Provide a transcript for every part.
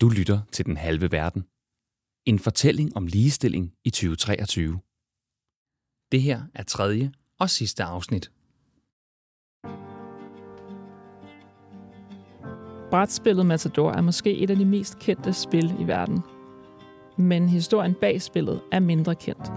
Du lytter til Den Halve Verden. En fortælling om ligestilling i 2023. Det her er tredje og sidste afsnit. Brætspillet Matador er måske et af de mest kendte spil i verden. Men historien bag spillet er mindre kendt.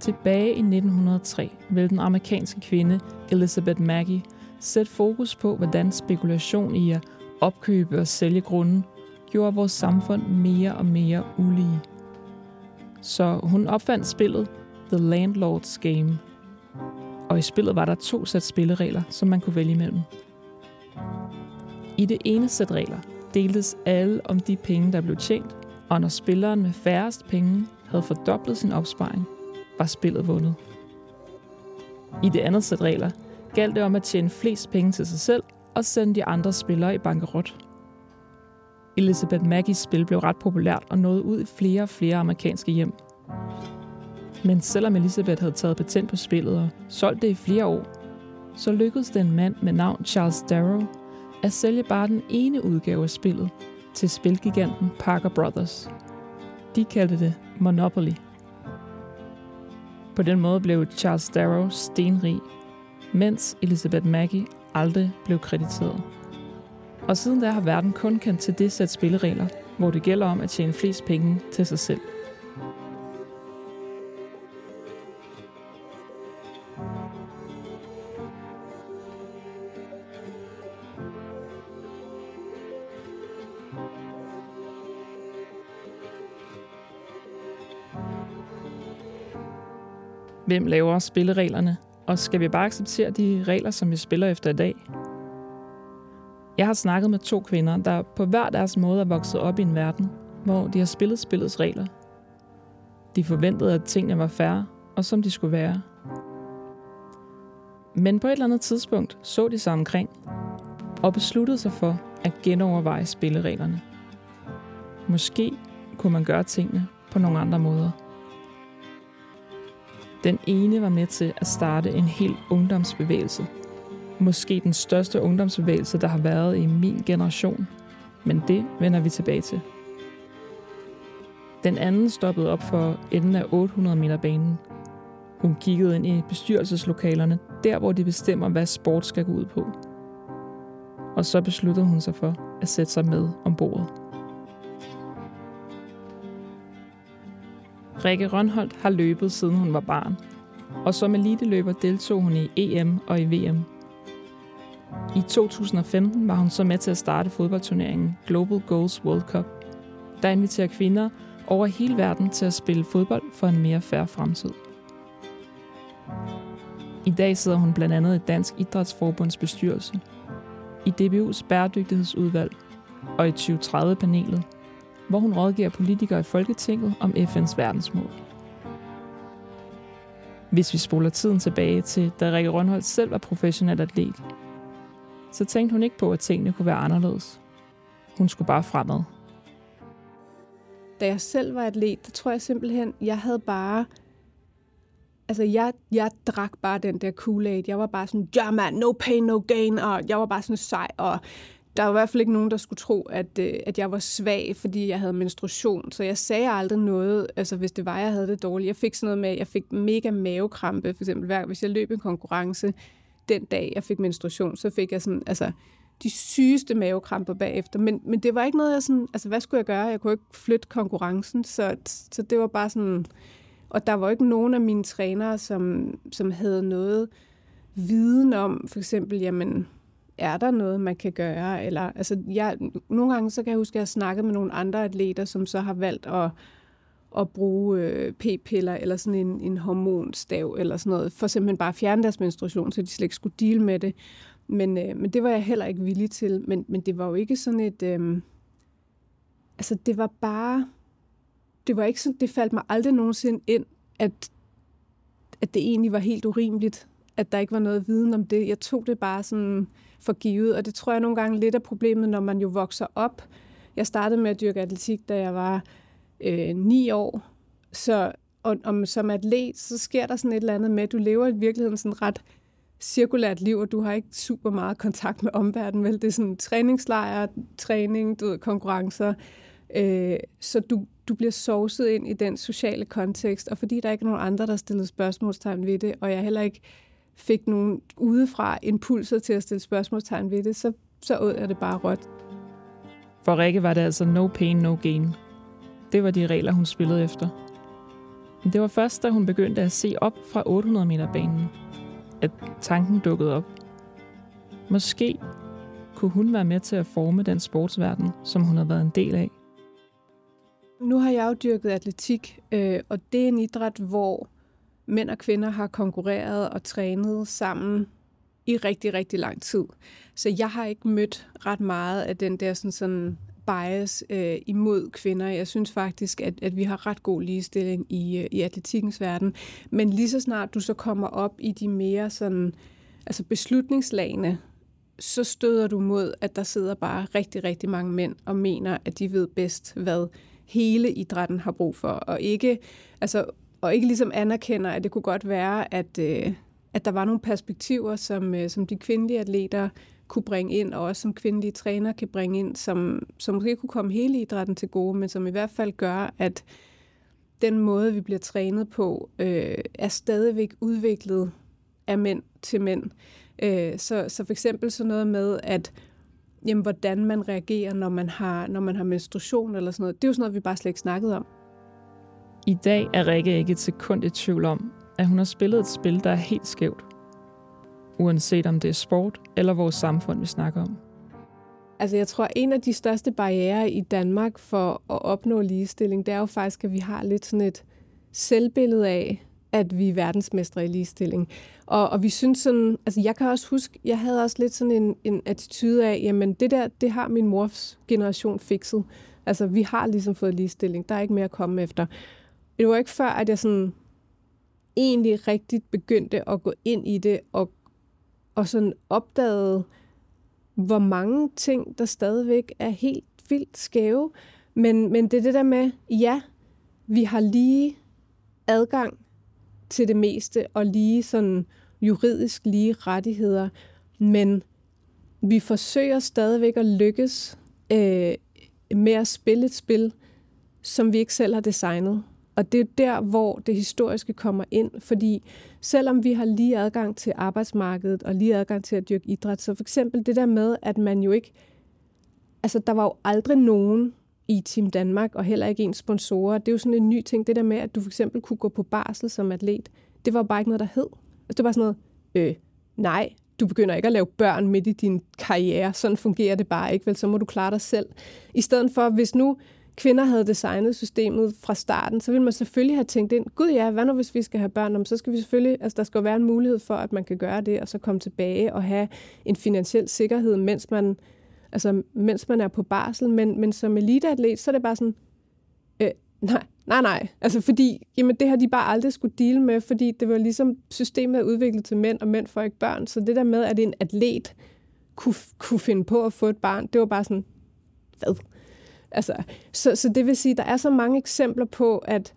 Tilbage i 1903 ville den amerikanske kvinde Elizabeth Maggie sætte fokus på, hvordan spekulation i at opkøbe og sælge grunden gjorde vores samfund mere og mere ulige. Så hun opfandt spillet The Landlord's Game. Og i spillet var der to sæt spilleregler, som man kunne vælge imellem. I det ene sæt regler deltes alle om de penge, der blev tjent, og når spilleren med færrest penge havde fordoblet sin opsparing, var spillet vundet. I det andet sæt regler galt det om at tjene flest penge til sig selv og sende de andre spillere i bankerot. Elizabeth Maggies spil blev ret populært og nåede ud i flere og flere amerikanske hjem. Men selvom Elizabeth havde taget patent på spillet og solgt det i flere år, så lykkedes den mand med navn Charles Darrow at sælge bare den ene udgave af spillet til spilgiganten Parker Brothers. De kaldte det Monopoly. På den måde blev Charles Darrow stenrig, mens Elizabeth Maggie aldrig blev krediteret. Og siden da har verden kun kendt til det sæt spilleregler, hvor det gælder om at tjene flest penge til sig selv. Hvem laver spillereglerne? Og skal vi bare acceptere de regler, som vi spiller efter i dag? Jeg har snakket med to kvinder, der på hver deres måde er vokset op i en verden, hvor de har spillet spillets regler. De forventede, at tingene var færre, og som de skulle være. Men på et eller andet tidspunkt så de sig omkring, og besluttede sig for at genoverveje spillereglerne. Måske kunne man gøre tingene på nogle andre måder. Den ene var med til at starte en helt ungdomsbevægelse. Måske den største ungdomsbevægelse, der har været i min generation. Men det vender vi tilbage til. Den anden stoppede op for enden af 800 meter banen. Hun kiggede ind i bestyrelseslokalerne, der hvor de bestemmer, hvad sport skal gå ud på. Og så besluttede hun sig for at sætte sig med om bordet. Rikke Rønholdt har løbet siden hun var barn, og som eliteløber deltog hun i EM og i VM. I 2015 var hun så med til at starte fodboldturneringen Global Goals World Cup, der inviterer kvinder over hele verden til at spille fodbold for en mere færre fremtid. I dag sidder hun blandt andet i Dansk Idrætsforbunds bestyrelse, i DBU's bæredygtighedsudvalg og i 2030-panelet, hvor hun rådgiver politikere i Folketinget om FN's verdensmål. Hvis vi spoler tiden tilbage til, da Rikke Rønholdt selv var professionel atlet, så tænkte hun ikke på, at tingene kunne være anderledes. Hun skulle bare fremad. Da jeg selv var atlet, der tror jeg simpelthen, jeg havde bare... Altså, jeg, jeg drak bare den der Kool-Aid. Jeg var bare sådan, ja man, no pain, no gain, og jeg var bare sådan sej, og der var i hvert fald ikke nogen, der skulle tro, at, øh, at jeg var svag, fordi jeg havde menstruation. Så jeg sagde aldrig noget, altså hvis det var, jeg havde det dårligt. Jeg fik sådan noget med, jeg fik mega mavekrampe, for eksempel hver, hvis jeg løb en konkurrence den dag, jeg fik menstruation, så fik jeg sådan, altså de sygeste mavekramper bagefter. Men, men det var ikke noget, jeg sådan, altså hvad skulle jeg gøre? Jeg kunne ikke flytte konkurrencen, så, så det var bare sådan, og der var ikke nogen af mine trænere, som, som havde noget viden om, for eksempel, jamen, er der noget, man kan gøre? Eller, altså, jeg, nogle gange så kan jeg huske, at jeg har snakket med nogle andre atleter, som så har valgt at, at bruge øh, p-piller eller sådan en, en hormonstav eller sådan noget, for simpelthen bare at fjerne deres menstruation, så de slet ikke skulle deal med det. Men, øh, men det var jeg heller ikke villig til. Men, men det var jo ikke sådan et... Øh, altså, det var bare... Det var ikke sådan, det faldt mig aldrig nogensinde ind, at, at det egentlig var helt urimeligt, at der ikke var noget viden om det. Jeg tog det bare sådan for givet, og det tror jeg nogle gange lidt er problemet, når man jo vokser op. Jeg startede med at dyrke atletik, da jeg var øh, ni år, så og, og som atlet, så sker der sådan et eller andet med, at du lever i virkeligheden sådan ret cirkulært liv, og du har ikke super meget kontakt med omverdenen, vel? Det er sådan træningslejre, træning, du ved, konkurrencer. Øh, så du, du bliver sovset ind i den sociale kontekst, og fordi der ikke er nogen andre, der stillede spørgsmålstegn ved det, og jeg heller ikke fik nogen udefra impulser til at stille spørgsmålstegn ved det, så, så åd jeg det bare rødt. For Rikke var det altså no pain, no gain. Det var de regler, hun spillede efter. Men det var først, da hun begyndte at se op fra 800 meter banen, at tanken dukkede op. Måske kunne hun være med til at forme den sportsverden, som hun har været en del af. Nu har jeg jo dyrket atletik, øh, og det er en idræt, hvor mænd og kvinder har konkurreret og trænet sammen i rigtig, rigtig lang tid. Så jeg har ikke mødt ret meget af den der sådan, sådan bias øh, imod kvinder. Jeg synes faktisk, at, at vi har ret god ligestilling i, øh, i atletikkens verden. Men lige så snart du så kommer op i de mere sådan, altså beslutningslagene, så støder du mod, at der sidder bare rigtig, rigtig mange mænd og mener, at de ved bedst, hvad hele idrætten har brug for, og ikke, altså, og ikke ligesom anerkender, at det kunne godt være, at, øh, at der var nogle perspektiver, som, øh, som de kvindelige atleter kunne bringe ind, og også som kvindelige træner kan bringe ind, som, som måske kunne komme hele idrætten til gode, men som i hvert fald gør, at den måde, vi bliver trænet på, øh, er stadigvæk udviklet af mænd til mænd. Øh, så, så for eksempel sådan noget med, at jamen, hvordan man reagerer, når man, har, når man har menstruation eller sådan noget, det er jo sådan noget, vi bare slet ikke snakket om. I dag er Rikke ikke et sekund i tvivl om, at hun har spillet et spil, der er helt skævt uanset om det er sport eller vores samfund, vi snakker om? Altså jeg tror, en af de største barriere i Danmark for at opnå ligestilling, det er jo faktisk, at vi har lidt sådan et selvbillede af, at vi er verdensmestre i ligestilling. Og, og vi synes sådan, altså jeg kan også huske, jeg havde også lidt sådan en, en attitude af, jamen det der, det har min mors generation fikset. Altså vi har ligesom fået ligestilling, der er ikke mere at komme efter. Det var ikke før, at jeg sådan egentlig rigtigt begyndte at gå ind i det og og sådan opdagede, hvor mange ting, der stadigvæk er helt vildt skæve. Men, men det er det der med, ja, vi har lige adgang til det meste, og lige sådan juridisk lige rettigheder, men vi forsøger stadigvæk at lykkes øh, med at spille et spil, som vi ikke selv har designet. Og det er der, hvor det historiske kommer ind, fordi selvom vi har lige adgang til arbejdsmarkedet og lige adgang til at dyrke idræt, så for eksempel det der med, at man jo ikke... Altså, der var jo aldrig nogen i Team Danmark, og heller ikke en sponsorer. Det er jo sådan en ny ting, det der med, at du for eksempel kunne gå på barsel som atlet. Det var bare ikke noget, der hed. Altså, det var sådan noget, øh, nej, du begynder ikke at lave børn midt i din karriere. Sådan fungerer det bare ikke, vel? Så må du klare dig selv. I stedet for, hvis nu kvinder havde designet systemet fra starten, så ville man selvfølgelig have tænkt ind, gud ja, hvad nu hvis vi skal have børn, så skal vi selvfølgelig, altså der skal være en mulighed for, at man kan gøre det, og så komme tilbage og have en finansiel sikkerhed, mens man, altså, mens man er på barsel. Men, men som eliteatlet, så er det bare sådan, øh, nej, nej, nej. Altså fordi, jamen det har de bare aldrig skulle deal med, fordi det var ligesom, systemet er udviklet til mænd, og mænd får ikke børn. Så det der med, at en atlet kunne, kunne finde på at få et barn, det var bare sådan, hvad? Altså, så, så det vil sige, at der er så mange eksempler på, at,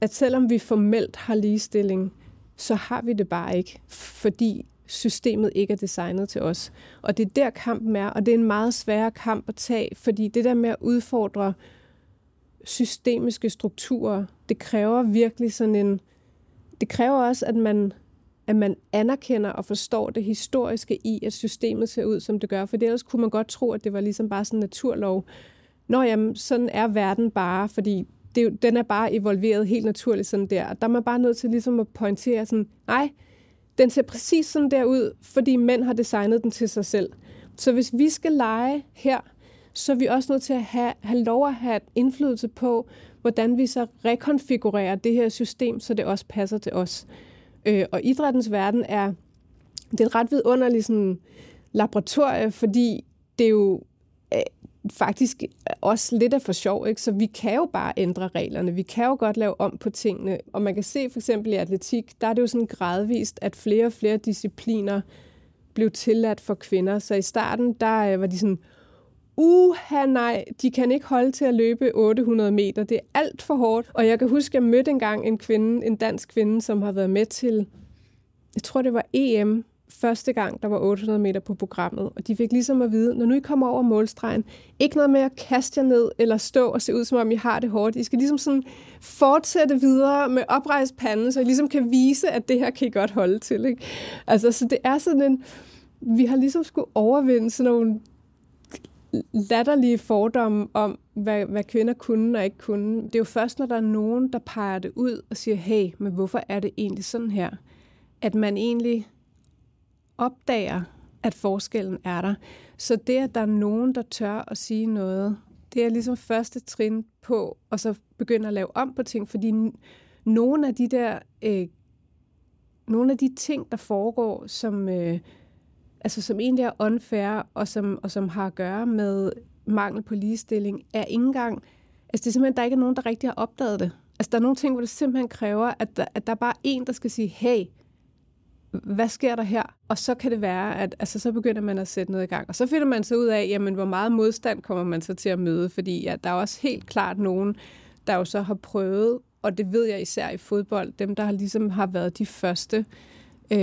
at selvom vi formelt har ligestilling, så har vi det bare ikke, fordi systemet ikke er designet til os. Og det er der kampen er, og det er en meget sværere kamp at tage, fordi det der med at udfordre systemiske strukturer, det kræver virkelig sådan en... Det kræver også, at man, at man anerkender og forstår det historiske i, at systemet ser ud, som det gør. For ellers kunne man godt tro, at det var ligesom bare sådan en naturlov, Nå jamen, sådan er verden bare, fordi det, den er bare evolveret helt naturligt sådan der. Der er man bare nødt til ligesom at pointere sådan, nej, den ser præcis sådan der ud, fordi mænd har designet den til sig selv. Så hvis vi skal lege her, så er vi også nødt til at have, have lov at have indflydelse på, hvordan vi så rekonfigurerer det her system, så det også passer til os. Øh, og idrættens verden er, det er et ret vidunderligt sådan, laboratorie, fordi det er jo faktisk også lidt af for sjov, ikke? så vi kan jo bare ændre reglerne, vi kan jo godt lave om på tingene, og man kan se for eksempel i atletik, der er det jo sådan gradvist, at flere og flere discipliner blev tilladt for kvinder, så i starten, der øh, var de sådan, uha nej, de kan ikke holde til at løbe 800 meter, det er alt for hårdt. Og jeg kan huske, at jeg mødte engang en kvinde, en dansk kvinde, som har været med til, jeg tror det var EM første gang, der var 800 meter på programmet, og de fik ligesom at vide, når nu I kommer over målstregen, ikke noget med at kaste jer ned eller stå og se ud, som om I har det hårdt. I skal ligesom sådan fortsætte videre med oprejst pande, så I ligesom kan vise, at det her kan I godt holde til. Ikke? Altså, så det er sådan en... Vi har ligesom skulle overvinde sådan nogle latterlige fordomme om, hvad, hvad kvinder kunne og ikke kunne. Det er jo først, når der er nogen, der peger det ud og siger, hey, men hvorfor er det egentlig sådan her? At man egentlig opdager, at forskellen er der. Så det, at der er nogen, der tør at sige noget, det er ligesom første trin på, og så begynde at lave om på ting, fordi nogle af de der, øh, nogle af de ting, der foregår, som, øh, altså, som egentlig er unfair, og som, og som har at gøre med mangel på ligestilling, er ikke engang, altså det er simpelthen, der ikke er nogen, der rigtig har opdaget det. Altså der er nogle ting, hvor det simpelthen kræver, at der, at der er bare en, der skal sige, hey, hvad sker der her? Og så kan det være, at altså, så begynder man at sætte noget i gang. Og så finder man så ud af, jamen, hvor meget modstand kommer man så til at møde? Fordi ja, der er også helt klart nogen, der jo så har prøvet, og det ved jeg især i fodbold, dem, der har ligesom har været de første, øh,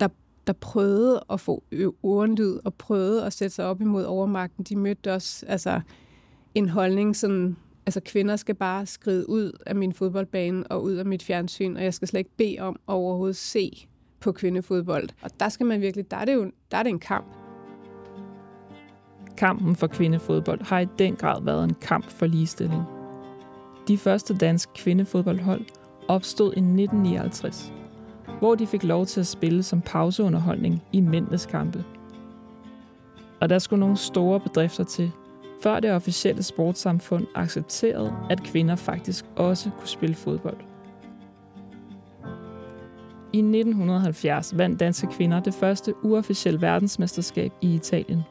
der, der prøvede at få urenlyd og prøvede at sætte sig op imod overmagten, de mødte også altså, en holdning, sådan, altså kvinder skal bare skride ud af min fodboldbane og ud af mit fjernsyn, og jeg skal slet ikke bede om at overhovedet se på kvindefodbold. Og der skal man virkelig, der er det jo der er det en kamp. Kampen for kvindefodbold har i den grad været en kamp for ligestilling. De første danske kvindefodboldhold opstod i 1959, hvor de fik lov til at spille som pauseunderholdning i mændenes kampe. Og der skulle nogle store bedrifter til, før det officielle sportssamfund accepterede, at kvinder faktisk også kunne spille fodbold. I 1970 vandt danske kvinder det første uofficielle verdensmesterskab i Italien.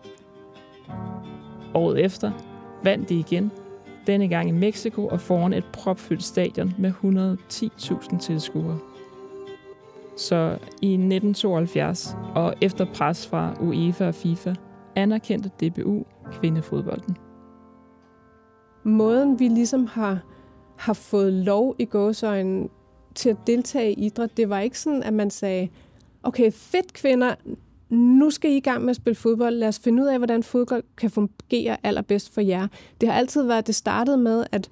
Året efter vandt de igen, denne gang i Mexico og foran et propfyldt stadion med 110.000 tilskuere. Så i 1972, og efter pres fra UEFA og FIFA, anerkendte DBU kvindefodbolden. Måden vi ligesom har, har fået lov i gåsøjnen til at deltage i idræt. Det var ikke sådan, at man sagde, okay, fedt kvinder, nu skal I i gang med at spille fodbold. Lad os finde ud af, hvordan fodbold kan fungere allerbedst for jer. Det har altid været, det startede med, at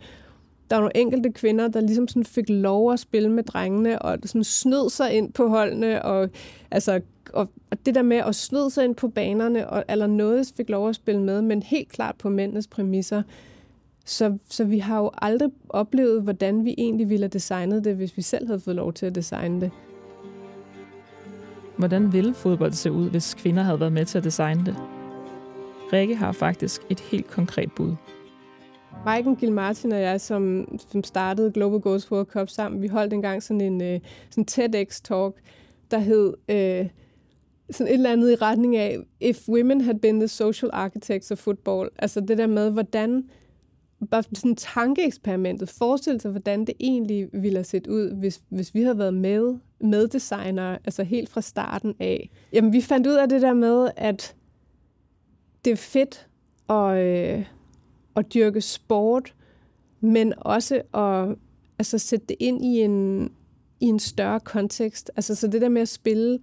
der var nogle enkelte kvinder, der ligesom sådan fik lov at spille med drengene, og sådan snød sig ind på holdene, og, altså, og, og det der med at snøde sig ind på banerne, og, eller noget fik lov at spille med, men helt klart på mændenes præmisser. Så, så vi har jo aldrig oplevet, hvordan vi egentlig ville have designet det, hvis vi selv havde fået lov til at designe det. Hvordan ville fodbold se ud, hvis kvinder havde været med til at designe det? Rikke har faktisk et helt konkret bud. Maiken Gilmartin og jeg, som, som startede Global Goals World Cup sammen, vi holdt engang sådan en uh, sådan TEDx-talk, der hed uh, sådan et eller andet i retning af, if women had been the social architects of football. Altså det der med, hvordan bare sådan tankeeksperimentet. Forestil sig, hvordan det egentlig ville have set ud, hvis, hvis vi havde været med, meddesignere, altså helt fra starten af. Jamen, vi fandt ud af det der med, at det er fedt at, øh, at dyrke sport, men også at altså, sætte det ind i en, i en større kontekst. Altså, så det der med at spille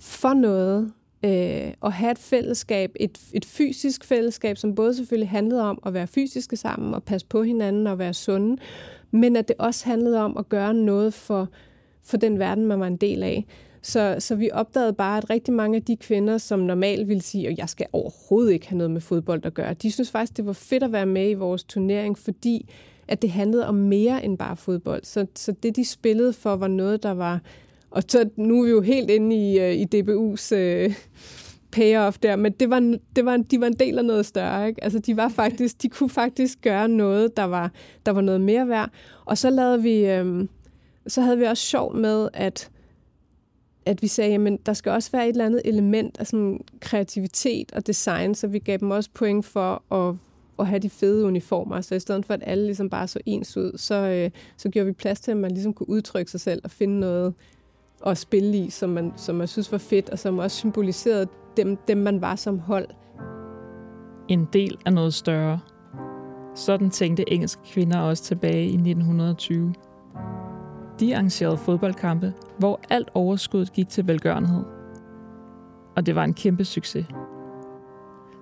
for noget, øh, at have et fællesskab, et, et fysisk fællesskab, som både selvfølgelig handlede om at være fysiske sammen og passe på hinanden og være sunde, men at det også handlede om at gøre noget for, for den verden, man var en del af. Så, så vi opdagede bare, at rigtig mange af de kvinder, som normalt ville sige, at jeg skal overhovedet ikke have noget med fodbold at gøre, de synes faktisk, det var fedt at være med i vores turnering, fordi at det handlede om mere end bare fodbold. Så, så det, de spillede for, var noget, der var og så nu er vi jo helt inde i, uh, i DBU's øh, payoff der, men det var, det var, de var en del af noget større. Ikke? Altså, de, var faktisk, de kunne faktisk gøre noget, der var, der var noget mere værd. Og så lavede vi, um, så havde vi også sjov med, at at vi sagde, at der skal også være et eller andet element af sådan kreativitet og design, så vi gav dem også point for at, at have de fede uniformer. Så i stedet for, at alle ligesom bare så ens ud, så, øh, så gjorde vi plads til, at man ligesom kunne udtrykke sig selv og finde noget, at spille i, som man, som man synes var fedt, og som også symboliserede dem, dem, man var som hold. En del af noget større. Sådan tænkte engelske kvinder også tilbage i 1920. De arrangerede fodboldkampe, hvor alt overskud gik til velgørenhed. og det var en kæmpe succes.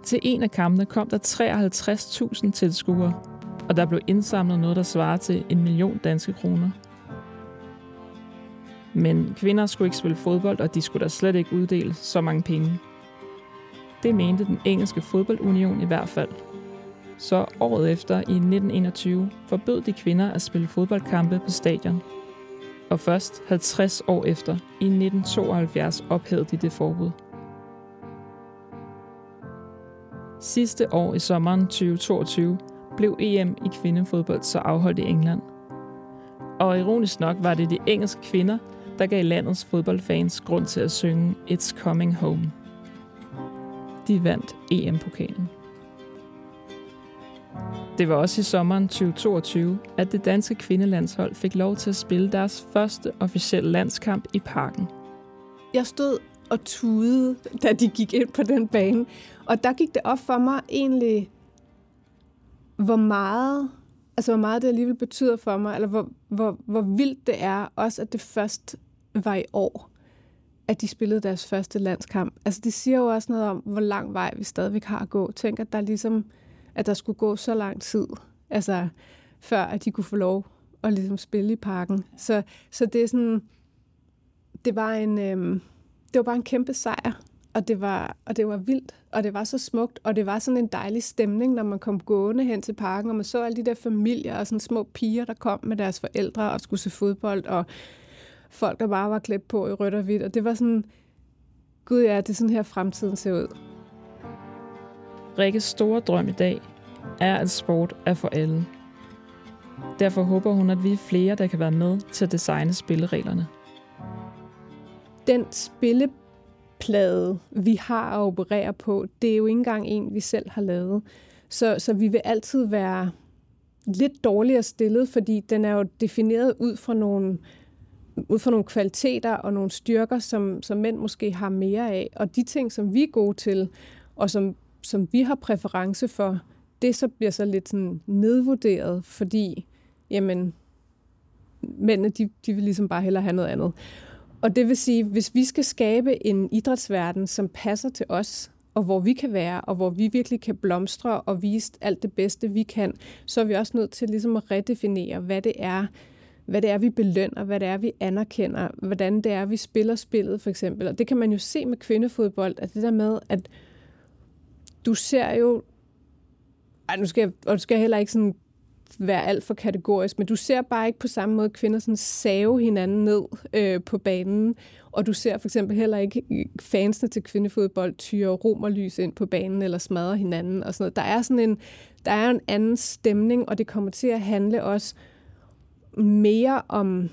Til en af kampene kom der 53.000 tilskuere, og der blev indsamlet noget, der svarer til en million danske kroner. Men kvinder skulle ikke spille fodbold, og de skulle da slet ikke uddele så mange penge. Det mente den engelske fodboldunion i hvert fald. Så året efter, i 1921, forbød de kvinder at spille fodboldkampe på stadion. Og først 50 år efter, i 1972, ophævede de det forbud. Sidste år i sommeren 2022 blev EM i kvindefodbold så afholdt i England. Og ironisk nok var det de engelske kvinder, der gav landets fodboldfans grund til at synge It's Coming Home. De vandt EM-pokalen. Det var også i sommeren 2022, at det danske kvindelandshold fik lov til at spille deres første officielle landskamp i parken. Jeg stod og tudede, da de gik ind på den bane. Og der gik det op for mig egentlig, hvor meget, altså hvor meget det alligevel betyder for mig, eller hvor, hvor, hvor vildt det er, også at det først var i år, at de spillede deres første landskamp. Altså det siger jo også noget om, hvor lang vej vi stadigvæk har at gå. Tænk, at der ligesom, at der skulle gå så lang tid, altså før at de kunne få lov at ligesom spille i parken. Så, så det er sådan, det var en, øhm, det var bare en kæmpe sejr, og det, var, og det var vildt, og det var så smukt, og det var sådan en dejlig stemning, når man kom gående hen til parken, og man så alle de der familier og sådan små piger, der kom med deres forældre og skulle se fodbold, og folk, der bare var klædt på i rødt og hvidt, og det var sådan, gud ja, det er sådan her fremtiden ser ud. Rikkes store drøm i dag er, at sport er for alle. Derfor håber hun, at vi er flere, der kan være med til at designe spillereglerne den spilleplade, vi har at operere på, det er jo ikke engang en, vi selv har lavet. Så, så vi vil altid være lidt dårligere stillet, fordi den er jo defineret ud fra nogle, ud fra nogle kvaliteter og nogle styrker, som, som mænd måske har mere af. Og de ting, som vi er gode til, og som, som vi har præference for, det så bliver så lidt sådan nedvurderet, fordi jamen, mændene, de, de vil ligesom bare hellere have noget andet. Og det vil sige, hvis vi skal skabe en idrætsverden, som passer til os, og hvor vi kan være, og hvor vi virkelig kan blomstre og vise alt det bedste, vi kan, så er vi også nødt til ligesom at redefinere, hvad det er, hvad det er, vi belønner, hvad det er, vi anerkender, hvordan det er, vi spiller spillet, for eksempel. Og det kan man jo se med kvindefodbold, at det der med, at du ser jo... Ej, nu skal jeg, og du skal heller ikke sådan være alt for kategorisk, men du ser bare ikke på samme måde kvinder sådan save hinanden ned øh, på banen, og du ser for eksempel heller ikke fansene til kvindefodbold tyre romerlys ind på banen eller smadre hinanden og sådan noget. Der er sådan en, der er en anden stemning, og det kommer til at handle også mere om,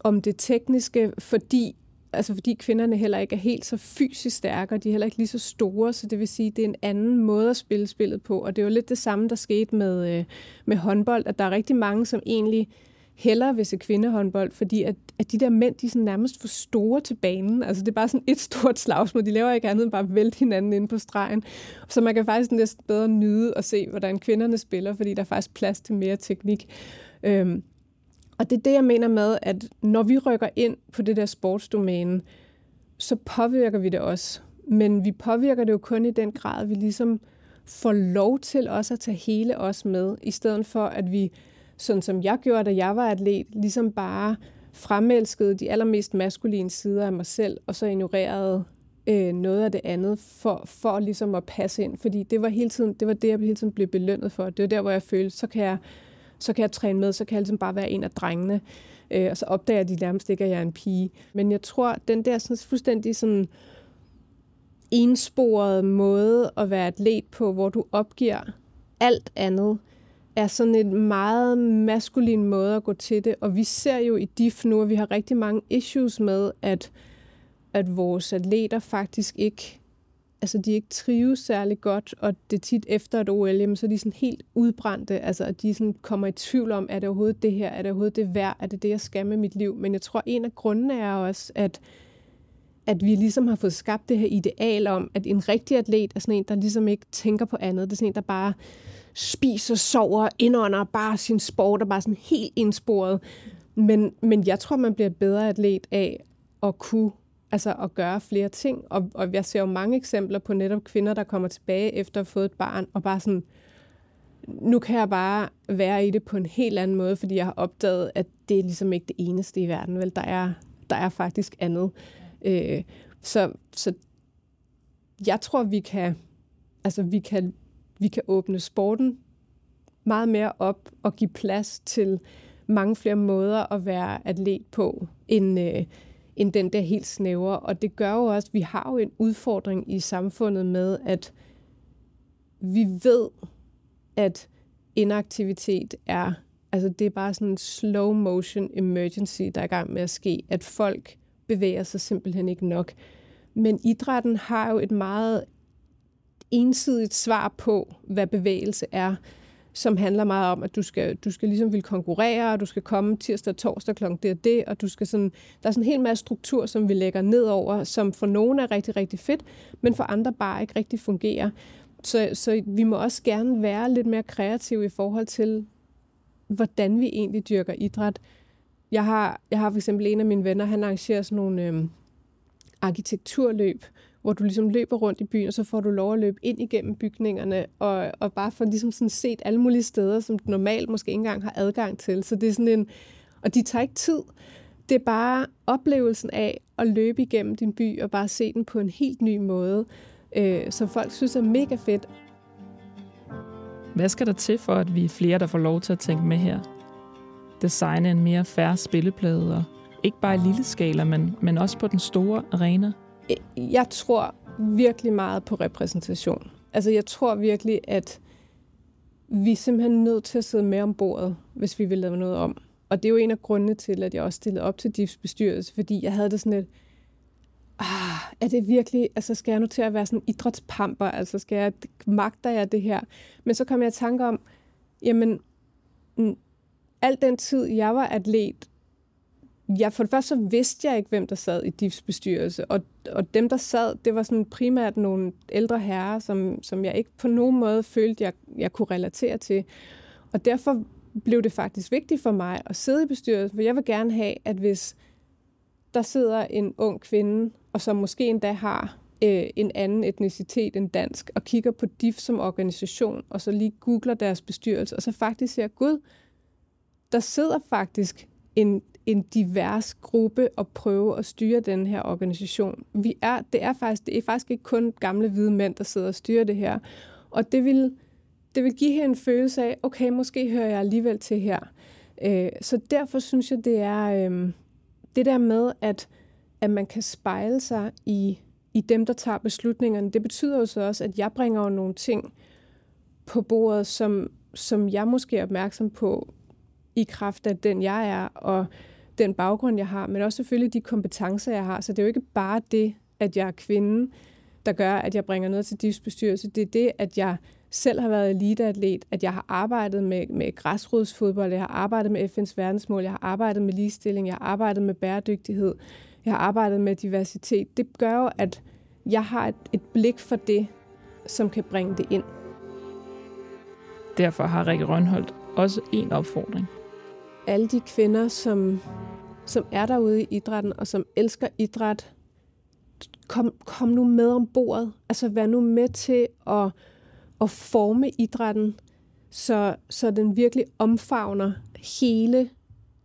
om det tekniske, fordi altså fordi kvinderne heller ikke er helt så fysisk stærke, og de er heller ikke lige så store, så det vil sige, at det er en anden måde at spille spillet på. Og det er jo lidt det samme, der skete med, øh, med håndbold, at der er rigtig mange, som egentlig hellere vil se kvindehåndbold, fordi at, at de der mænd, de er sådan nærmest for store til banen. Altså det er bare sådan et stort slagsmål. De laver ikke andet end bare at vælte hinanden ind på stregen. Så man kan faktisk næsten bedre nyde at se, hvordan kvinderne spiller, fordi der er faktisk plads til mere teknik. Øhm, og det er det, jeg mener med, at når vi rykker ind på det der sportsdomæne, så påvirker vi det også. Men vi påvirker det jo kun i den grad, at vi ligesom får lov til også at tage hele os med, i stedet for at vi, sådan som jeg gjorde, da jeg var atlet, ligesom bare fremelskede de allermest maskuline sider af mig selv, og så ignorerede øh, noget af det andet for, for ligesom at passe ind. Fordi det var, hele tiden, det var det, jeg hele tiden blev belønnet for. Det var der, hvor jeg følte, så kan jeg så kan jeg træne med, så kan jeg ligesom bare være en af drengene. Øh, og så opdager de nærmest ikke, at jeg er en pige. Men jeg tror, den der sådan, fuldstændig sådan ensporede måde at være atlet på, hvor du opgiver alt andet, er sådan en meget maskulin måde at gå til det. Og vi ser jo i DIF nu, at vi har rigtig mange issues med, at, at vores atleter faktisk ikke altså, de ikke trives særlig godt, og det er tit efter et OL, jamen, så er de sådan helt udbrændte, altså at de sådan kommer i tvivl om, er det overhovedet det her, er det overhovedet det værd, er det det, jeg skal med mit liv? Men jeg tror, en af grundene er også, at at vi ligesom har fået skabt det her ideal om, at en rigtig atlet er sådan en, der ligesom ikke tænker på andet. Det er sådan en, der bare spiser, sover, indånder bare sin sport og bare sådan helt indsporet. Men, men jeg tror, man bliver bedre atlet af at kunne altså at gøre flere ting. Og, og jeg ser jo mange eksempler på netop kvinder, der kommer tilbage efter at have fået et barn, og bare sådan, nu kan jeg bare være i det på en helt anden måde, fordi jeg har opdaget, at det er ligesom ikke det eneste i verden, vel? Der er, der er faktisk andet. Øh, så, så jeg tror, vi kan, altså vi kan, vi kan åbne sporten meget mere op og give plads til mange flere måder at være atlet på, end, øh, end den der helt snævre. Og det gør jo også, at vi har jo en udfordring i samfundet med, at vi ved, at inaktivitet er, altså det er bare sådan en slow motion emergency, der er i gang med at ske, at folk bevæger sig simpelthen ikke nok. Men idrætten har jo et meget ensidigt svar på, hvad bevægelse er som handler meget om, at du skal, du skal ligesom vil konkurrere, og du skal komme tirsdag og torsdag kl. det og det, og du skal sådan, der er sådan en hel masse struktur, som vi lægger ned over, som for nogle er rigtig, rigtig fedt, men for andre bare ikke rigtig fungerer. Så, så vi må også gerne være lidt mere kreative i forhold til, hvordan vi egentlig dyrker idræt. Jeg har, jeg har for eksempel en af mine venner, han arrangerer sådan nogle øh, arkitekturløb, hvor du ligesom løber rundt i byen, og så får du lov at løbe ind igennem bygningerne, og, og bare få ligesom sådan set alle mulige steder, som du normalt måske ikke engang har adgang til. Så det er sådan en, og de tager ikke tid. Det er bare oplevelsen af at løbe igennem din by, og bare se den på en helt ny måde, øh, som folk synes er mega fedt. Hvad skal der til for, at vi er flere, der får lov til at tænke med her? Designe en mere færre spilleplade, og ikke bare i lille skala, men, men også på den store arena? Jeg tror virkelig meget på repræsentation. Altså jeg tror virkelig, at vi er simpelthen nødt til at sidde med om bordet, hvis vi vil lave noget om. Og det er jo en af grundene til, at jeg også stillede op til DIFs bestyrelse, fordi jeg havde det sådan lidt, ah, er det virkelig, altså skal jeg nu til at være sådan idrætspamper, altså skal jeg, magter jeg det her? Men så kom jeg i tanke om, jamen, al den tid, jeg var atlet, Ja, for det første så vidste jeg ikke, hvem der sad i DIFs bestyrelse, og, og dem, der sad, det var sådan primært nogle ældre herrer, som, som jeg ikke på nogen måde følte, jeg, jeg kunne relatere til. Og derfor blev det faktisk vigtigt for mig at sidde i bestyrelsen, for jeg vil gerne have, at hvis der sidder en ung kvinde, og som måske endda har øh, en anden etnicitet end dansk, og kigger på DIF som organisation, og så lige googler deres bestyrelse, og så faktisk siger, gud, der sidder faktisk en, en divers gruppe at prøve at styre den her organisation. Vi er, det, er faktisk, det er faktisk ikke kun gamle hvide mænd, der sidder og styrer det her. Og det vil, det vil give her en følelse af, okay, måske hører jeg alligevel til her. Øh, så derfor synes jeg, det er øh, det der med, at, at man kan spejle sig i, i dem, der tager beslutningerne. Det betyder jo så også, at jeg bringer jo nogle ting på bordet, som, som jeg måske er opmærksom på i kraft af den, jeg er, og den baggrund, jeg har, men også selvfølgelig de kompetencer, jeg har. Så det er jo ikke bare det, at jeg er kvinde, der gør, at jeg bringer noget til DIFs bestyrelse. Det er det, at jeg selv har været eliteatlet, at jeg har arbejdet med, med græsrodsfodbold, jeg har arbejdet med FN's verdensmål, jeg har arbejdet med ligestilling, jeg har arbejdet med bæredygtighed, jeg har arbejdet med diversitet. Det gør jo, at jeg har et, et blik for det, som kan bringe det ind. Derfor har Rikke Rønholdt også en opfordring alle de kvinder, som, som er derude i idrætten, og som elsker idræt, kom, kom nu med om bordet. Altså vær nu med til at, at forme idrætten, så, så den virkelig omfavner hele,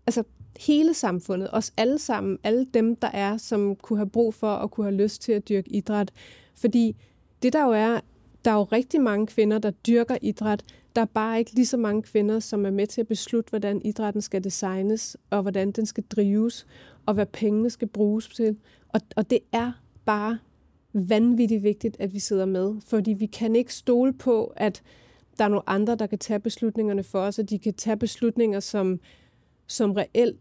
altså hele samfundet, os alle sammen, alle dem, der er, som kunne have brug for og kunne have lyst til at dyrke idræt. Fordi det der jo er, der er jo rigtig mange kvinder, der dyrker idræt, der er bare ikke lige så mange kvinder, som er med til at beslutte, hvordan idrætten skal designes, og hvordan den skal drives, og hvad pengene skal bruges til. Og, og det er bare vanvittigt vigtigt, at vi sidder med, fordi vi kan ikke stole på, at der er nogle andre, der kan tage beslutningerne for os, og de kan tage beslutninger, som, som reelt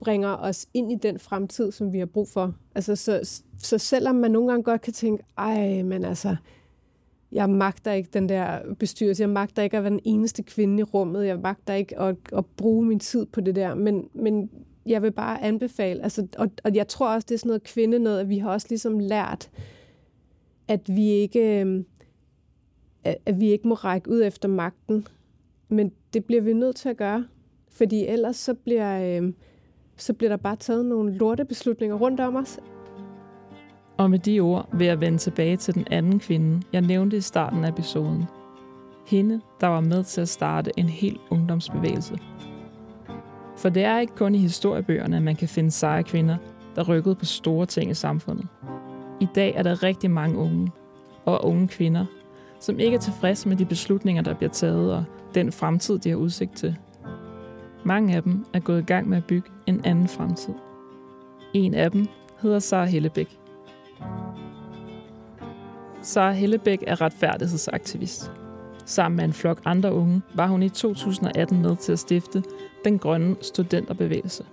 bringer os ind i den fremtid, som vi har brug for. Altså, så, så selvom man nogle gange godt kan tænke, ej, men altså, jeg magter ikke den der bestyrelse, jeg magter ikke at være den eneste kvinde i rummet, jeg magter ikke at, at bruge min tid på det der, men, men jeg vil bare anbefale, altså, og, og jeg tror også, det er sådan noget kvinde noget, at vi har også ligesom lært, at vi ikke, øhm, at vi ikke må række ud efter magten, men det bliver vi nødt til at gøre, fordi ellers så bliver, øhm, så bliver der bare taget nogle lortebeslutninger rundt om os. Og med de ord vil jeg vende tilbage til den anden kvinde, jeg nævnte i starten af episoden. Hende, der var med til at starte en hel ungdomsbevægelse. For det er ikke kun i historiebøgerne, at man kan finde seje kvinder, der rykkede på store ting i samfundet. I dag er der rigtig mange unge, og unge kvinder, som ikke er tilfredse med de beslutninger, der bliver taget, og den fremtid, de har udsigt til. Mange af dem er gået i gang med at bygge en anden fremtid. En af dem hedder Sara Hellebæk. Sara Hellebæk er retfærdighedsaktivist. Sammen med en flok andre unge var hun i 2018 med til at stifte den grønne studenterbevægelse.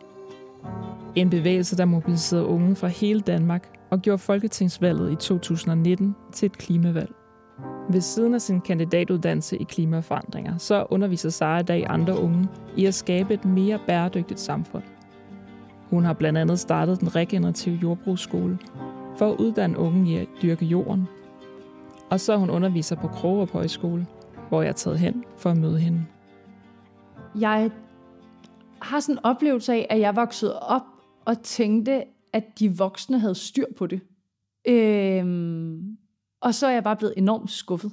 En bevægelse, der mobiliserede unge fra hele Danmark og gjorde folketingsvalget i 2019 til et klimavalg. Ved siden af sin kandidatuddannelse i klimaforandringer, så underviser Sara i dag andre unge i at skabe et mere bæredygtigt samfund. Hun har blandt andet startet den regenerative jordbrugsskole for at uddanne unge i at dyrke jorden. Og så hun underviser på Krogerup Højskole, hvor jeg er taget hen for at møde hende. Jeg har sådan en oplevelse af, at jeg voksede op og tænkte, at de voksne havde styr på det. Øhm, og så er jeg bare blevet enormt skuffet.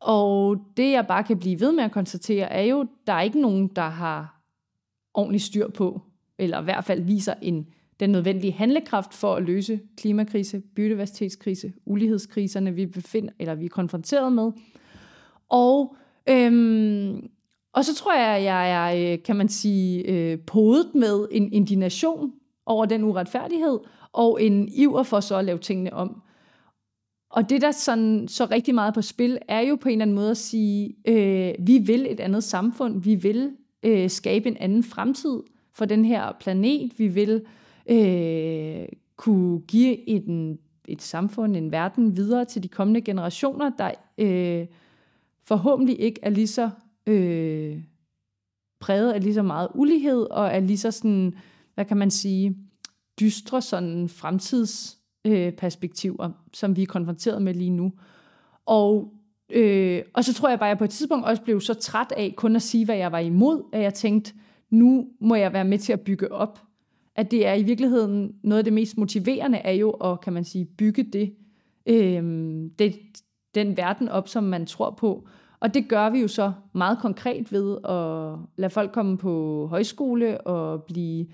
Og det jeg bare kan blive ved med at konstatere, er jo, at der er ikke nogen, der har ordentlig styr på, eller i hvert fald viser en, den nødvendige handlekraft for at løse klimakrise, biodiversitetskrise, ulighedskriserne, vi befinder, eller vi er konfronteret med. Og, øhm, og så tror jeg, at jeg er, øh, kan man sige, øh, podet med en indignation over den uretfærdighed, og en iver for så at lave tingene om. Og det, der sådan, så rigtig meget på spil, er jo på en eller anden måde at sige, øh, vi vil et andet samfund, vi vil øh, skabe en anden fremtid for den her planet, vi vil øh, kunne give et, et samfund, en verden videre til de kommende generationer, der øh, forhåbentlig ikke er lige så øh, præget af lige så meget ulighed, og er lige så sådan, hvad kan man sige, dystre sådan fremtidsperspektiver, øh, som vi er konfronteret med lige nu. Og, øh, og så tror jeg bare, at jeg på et tidspunkt også blev så træt af kun at sige, hvad jeg var imod, at jeg tænkte, nu må jeg være med til at bygge op. At det er i virkeligheden noget af det mest motiverende, er jo at, kan man sige, bygge det, øh, det den verden op, som man tror på. Og det gør vi jo så meget konkret ved at lade folk komme på højskole og blive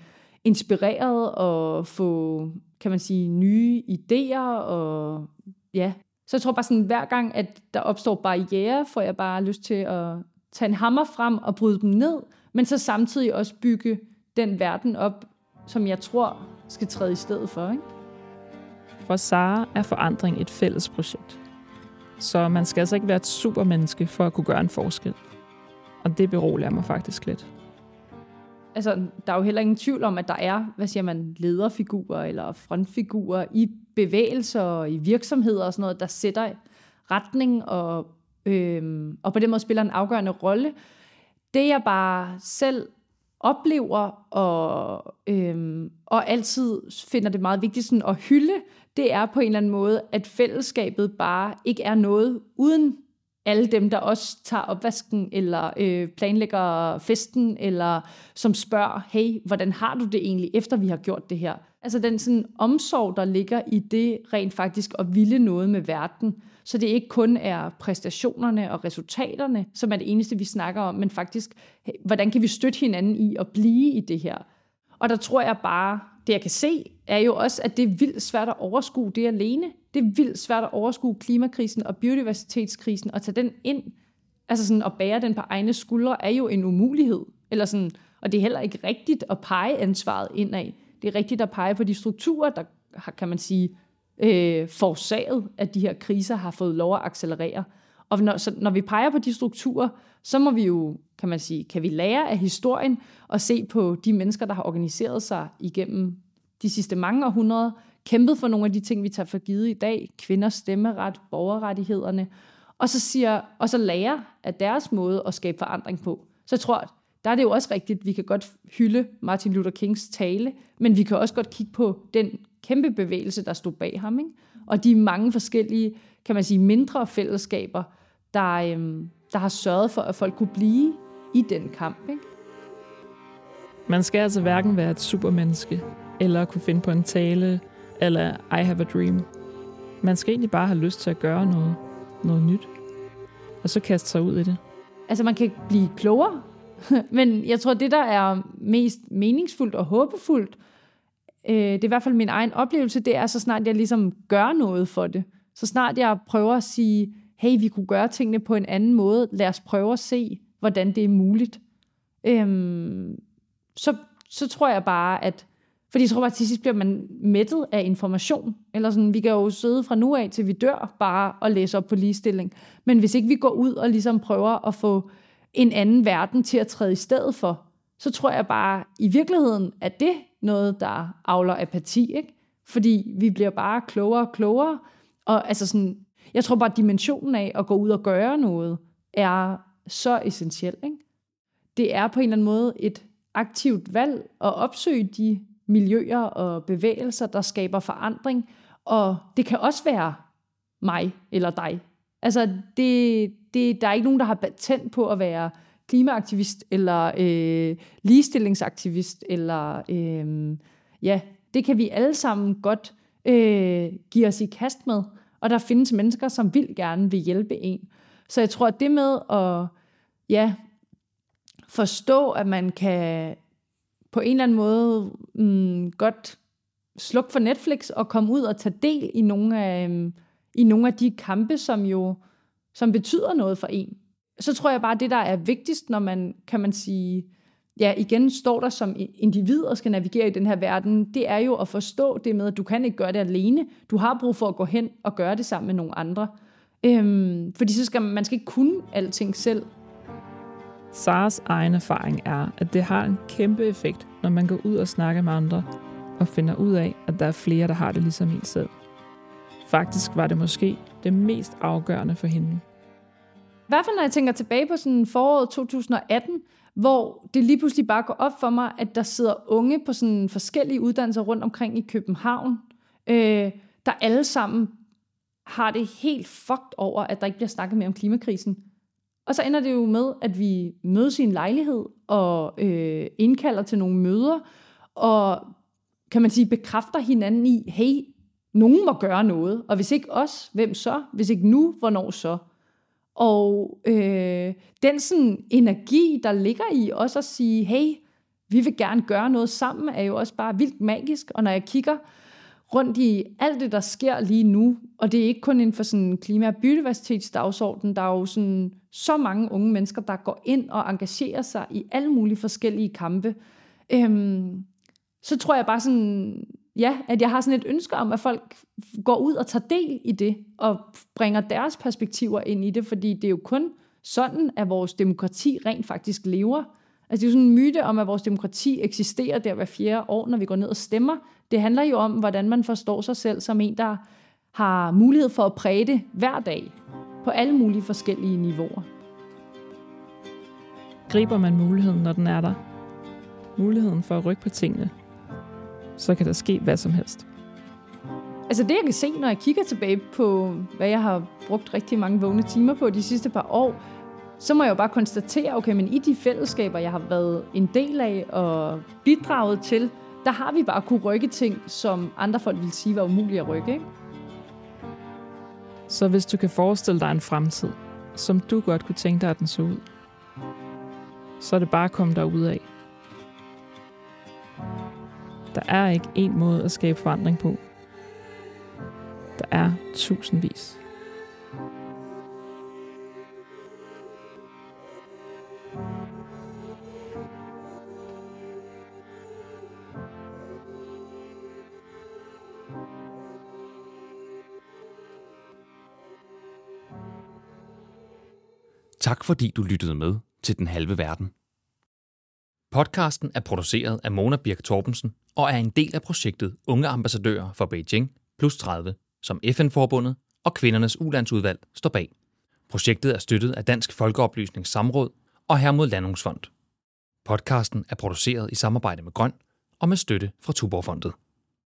inspireret og få, kan man sige, nye idéer. Og ja, så jeg tror bare sådan, hver gang, at der opstår barriere, får jeg bare lyst til at tage en hammer frem og bryde dem ned, men så samtidig også bygge den verden op, som jeg tror skal træde i stedet for. Ikke? For Sara er forandring et fælles projekt. Så man skal altså ikke være et supermenneske for at kunne gøre en forskel. Og det beroliger mig faktisk lidt. Altså, der er jo heller ingen tvivl om, at der er, hvad siger man, lederfigurer eller frontfigurer i bevægelser og i virksomheder og sådan noget, der sætter retning og, øhm, og på den måde spiller en afgørende rolle. Det jeg bare selv oplever og, øhm, og altid finder det meget vigtigt sådan at hylde, det er på en eller anden måde, at fællesskabet bare ikke er noget uden alle dem, der også tager opvasken, eller øh, planlægger festen, eller som spørger, hey, hvordan har du det egentlig, efter vi har gjort det her? Altså den sådan omsorg, der ligger i det rent faktisk at ville noget med verden, så det ikke kun er præstationerne og resultaterne, som er det eneste, vi snakker om, men faktisk, hvordan kan vi støtte hinanden i at blive i det her? Og der tror jeg bare, det jeg kan se, er jo også, at det er vildt svært at overskue det alene. Det er vildt svært at overskue klimakrisen og biodiversitetskrisen og tage den ind. Altså sådan at bære den på egne skuldre er jo en umulighed. Eller sådan, og det er heller ikke rigtigt at pege ansvaret indad. Det er rigtigt at pege på de strukturer, der har, kan man sige, øh, forårsaget, at de her kriser har fået lov at accelerere. Og når, så når vi peger på de strukturer, så må vi jo, kan man sige, kan vi lære af historien og se på de mennesker, der har organiseret sig igennem de sidste mange århundreder, kæmpet for nogle af de ting, vi tager for givet i dag, kvinders stemmeret, borgerrettighederne, og så, siger, og så lære af deres måde at skabe forandring på. Så jeg tror, at der er det jo også rigtigt, vi kan godt hylde Martin Luther Kings tale, men vi kan også godt kigge på den kæmpe bevægelse, der stod bag ham, ikke? og de mange forskellige, kan man sige, mindre fællesskaber, der, øhm, der har sørget for, at folk kunne blive i den kamp. Ikke? Man skal altså hverken være et supermenneske, eller kunne finde på en tale, eller I have a dream. Man skal egentlig bare have lyst til at gøre noget, noget nyt, og så kaste sig ud i det. Altså, man kan blive klogere, men jeg tror, det, der er mest meningsfuldt og håbefuldt, øh, det er i hvert fald min egen oplevelse, det er så snart jeg ligesom gør noget for det. Så snart jeg prøver at sige, hey, vi kunne gøre tingene på en anden måde, lad os prøve at se, hvordan det er muligt. Øhm, så, så tror jeg bare, at fordi jeg tror bare, at til sidst bliver man mættet af information. Eller sådan, vi kan jo sidde fra nu af, til vi dør, bare og læse op på ligestilling. Men hvis ikke vi går ud og ligesom prøver at få en anden verden til at træde i stedet for, så tror jeg bare, i virkeligheden at det noget, der avler apati. Ikke? Fordi vi bliver bare klogere og klogere. Og altså sådan, jeg tror bare, at dimensionen af at gå ud og gøre noget, er så essentiel. Ikke? Det er på en eller anden måde et aktivt valg at opsøge de miljøer og bevægelser, der skaber forandring. Og det kan også være mig eller dig. Altså, det, det, der er ikke nogen, der har patent på at være klimaaktivist eller øh, ligestillingsaktivist. Eller, øh, ja, det kan vi alle sammen godt øh, give os i kast med. Og der findes mennesker, som vil gerne vil hjælpe en. Så jeg tror, at det med at ja, forstå, at man kan på en eller anden måde mm, godt slukke for Netflix og komme ud og tage del i nogle af, øh, i nogle af de kampe, som jo som betyder noget for en. Så tror jeg bare, det der er vigtigst, når man, kan man sige, ja, igen står der som individ og skal navigere i den her verden, det er jo at forstå det med, at du kan ikke gøre det alene. Du har brug for at gå hen og gøre det sammen med nogle andre. Øhm, fordi så skal man, man skal ikke kunne alting selv. Saras egen erfaring er, at det har en kæmpe effekt, når man går ud og snakker med andre, og finder ud af, at der er flere, der har det ligesom en selv. Faktisk var det måske det mest afgørende for hende. I hvert fald når jeg tænker tilbage på sådan foråret 2018, hvor det lige pludselig bare går op for mig, at der sidder unge på sådan forskellige uddannelser rundt omkring i København, øh, der alle sammen har det helt fucked over, at der ikke bliver snakket mere om klimakrisen. Og så ender det jo med, at vi mødes i en lejlighed og øh, indkalder til nogle møder, og kan man sige, bekræfter hinanden i, hey, nogen må gøre noget, og hvis ikke os, hvem så? Hvis ikke nu, hvornår så? Og øh, den sådan energi, der ligger i også at sige, hey, vi vil gerne gøre noget sammen, er jo også bare vildt magisk. Og når jeg kigger rundt i alt det, der sker lige nu, og det er ikke kun inden for sådan klima- og biodiversitetsdagsorden, der er jo sådan så mange unge mennesker, der går ind og engagerer sig i alle mulige forskellige kampe, øhm, så tror jeg bare sådan, ja, at jeg har sådan et ønske om, at folk går ud og tager del i det, og bringer deres perspektiver ind i det, fordi det er jo kun sådan, at vores demokrati rent faktisk lever. Altså det er jo sådan en myte om, at vores demokrati eksisterer der hver fjerde år, når vi går ned og stemmer. Det handler jo om, hvordan man forstår sig selv som en, der har mulighed for at præge det hver dag på alle mulige forskellige niveauer. Griber man muligheden, når den er der? Muligheden for at rykke på tingene. Så kan der ske hvad som helst. Altså det, jeg kan se, når jeg kigger tilbage på, hvad jeg har brugt rigtig mange vågne timer på de sidste par år, så må jeg jo bare konstatere, okay, men i de fællesskaber, jeg har været en del af og bidraget til, der har vi bare kunne rykke ting, som andre folk ville sige var umulige at rykke. Ikke? Så hvis du kan forestille dig en fremtid, som du godt kunne tænke dig, at den så ud, så er det bare at komme derud af. Der er ikke én måde at skabe forandring på. Der er tusindvis. Tak fordi du lyttede med til Den Halve Verden. Podcasten er produceret af Mona Birk Torbensen og er en del af projektet Unge Ambassadører for Beijing plus 30, som FN-forbundet og Kvindernes Ulandsudvalg står bag. Projektet er støttet af Dansk Folkeoplysnings Samråd og Hermod Landungsfond. Podcasten er produceret i samarbejde med Grøn og med støtte fra Tuborgfondet.